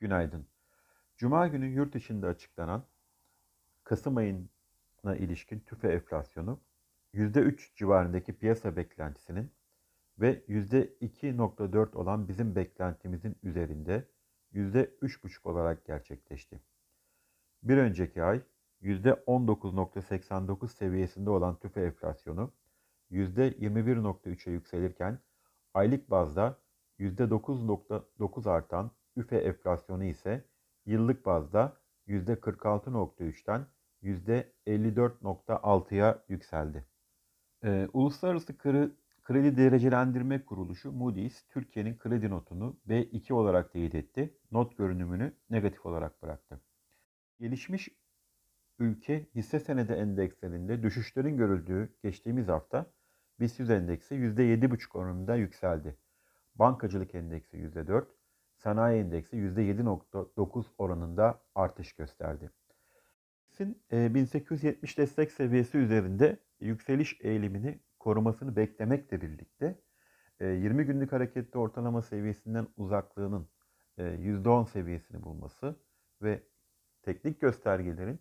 Günaydın. Cuma günü yurt içinde açıklanan Kasım ayına ilişkin tüfe enflasyonu %3 civarındaki piyasa beklentisinin ve %2.4 olan bizim beklentimizin üzerinde %3.5 olarak gerçekleşti. Bir önceki ay %19.89 seviyesinde olan tüfe enflasyonu %21.3'e yükselirken aylık bazda %9.9 artan üfe enflasyonu ise yıllık bazda %46.3'ten %54.6'ya yükseldi. Ee, Uluslararası Kredi, Kredi Derecelendirme Kuruluşu Moody's Türkiye'nin kredi notunu B2 olarak teyit etti. Not görünümünü negatif olarak bıraktı. Gelişmiş ülke hisse senedi endekslerinde düşüşlerin görüldüğü geçtiğimiz hafta BIST 100 endeksi %7,5 oranında yükseldi. Bankacılık endeksi %4, sanayi endeksi %7.9 oranında artış gösterdi. BIST'in 1870 destek seviyesi üzerinde yükseliş eğilimini korumasını beklemekle birlikte 20 günlük hareketli ortalama seviyesinden uzaklığının %10 seviyesini bulması ve teknik göstergelerin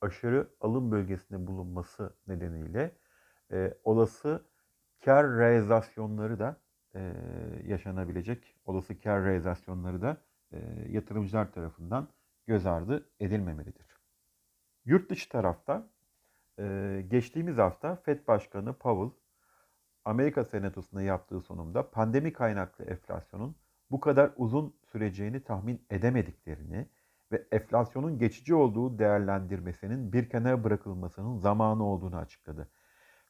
aşırı alım bölgesinde bulunması nedeniyle olası kar realizasyonları da e, yaşanabilecek olası kar realizasyonları da e, yatırımcılar tarafından göz ardı edilmemelidir. Yurt dışı tarafta e, geçtiğimiz hafta FED Başkanı Powell Amerika Senatosu'nda yaptığı sunumda pandemi kaynaklı enflasyonun bu kadar uzun süreceğini tahmin edemediklerini ve enflasyonun geçici olduğu değerlendirmesinin bir kenara bırakılmasının zamanı olduğunu açıkladı.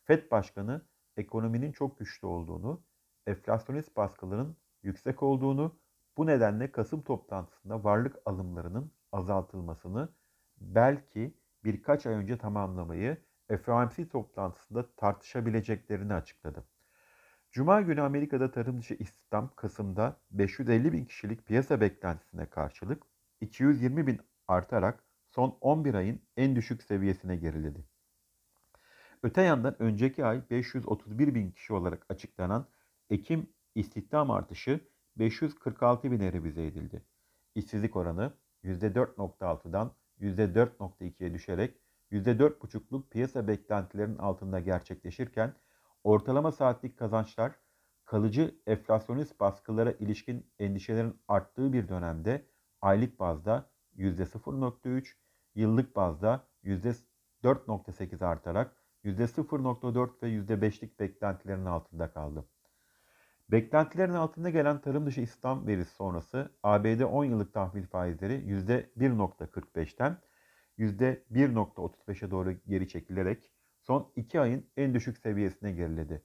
FED Başkanı ekonominin çok güçlü olduğunu enflasyonist baskıların yüksek olduğunu, bu nedenle Kasım toplantısında varlık alımlarının azaltılmasını belki birkaç ay önce tamamlamayı FOMC toplantısında tartışabileceklerini açıkladı. Cuma günü Amerika'da tarım dışı istihdam Kasım'da 550 bin kişilik piyasa beklentisine karşılık 220 bin artarak son 11 ayın en düşük seviyesine geriledi. Öte yandan önceki ay 531 bin kişi olarak açıklanan Ekim istihdam artışı 546 bine revize edildi. İşsizlik oranı %4.6'dan %4.2'ye düşerek %4.5'luk piyasa beklentilerinin altında gerçekleşirken ortalama saatlik kazançlar kalıcı enflasyonist baskılara ilişkin endişelerin arttığı bir dönemde aylık bazda %0.3, yıllık bazda %4.8 artarak %0.4 ve %5'lik beklentilerin altında kaldı. Beklentilerin altında gelen tarım dışı istihdam verisi sonrası ABD 10 yıllık tahvil faizleri %1.45'ten %1.35'e doğru geri çekilerek son 2 ayın en düşük seviyesine geriledi.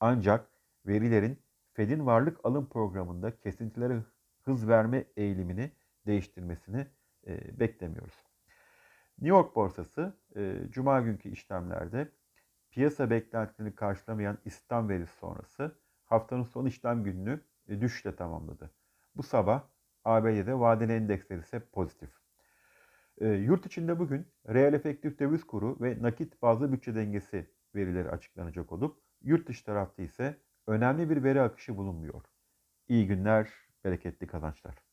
Ancak verilerin Fed'in varlık alım programında kesintilere hız verme eğilimini değiştirmesini e, beklemiyoruz. New York borsası e, cuma günkü işlemlerde piyasa beklentilerini karşılamayan istihdam verisi sonrası haftanın son işlem gününü e, düşüşle tamamladı. Bu sabah ABD'de vadeli endeksler ise pozitif. E, yurt içinde bugün reel efektif döviz kuru ve nakit bazlı bütçe dengesi verileri açıklanacak olup yurt dışı tarafta ise önemli bir veri akışı bulunmuyor. İyi günler, bereketli kazançlar.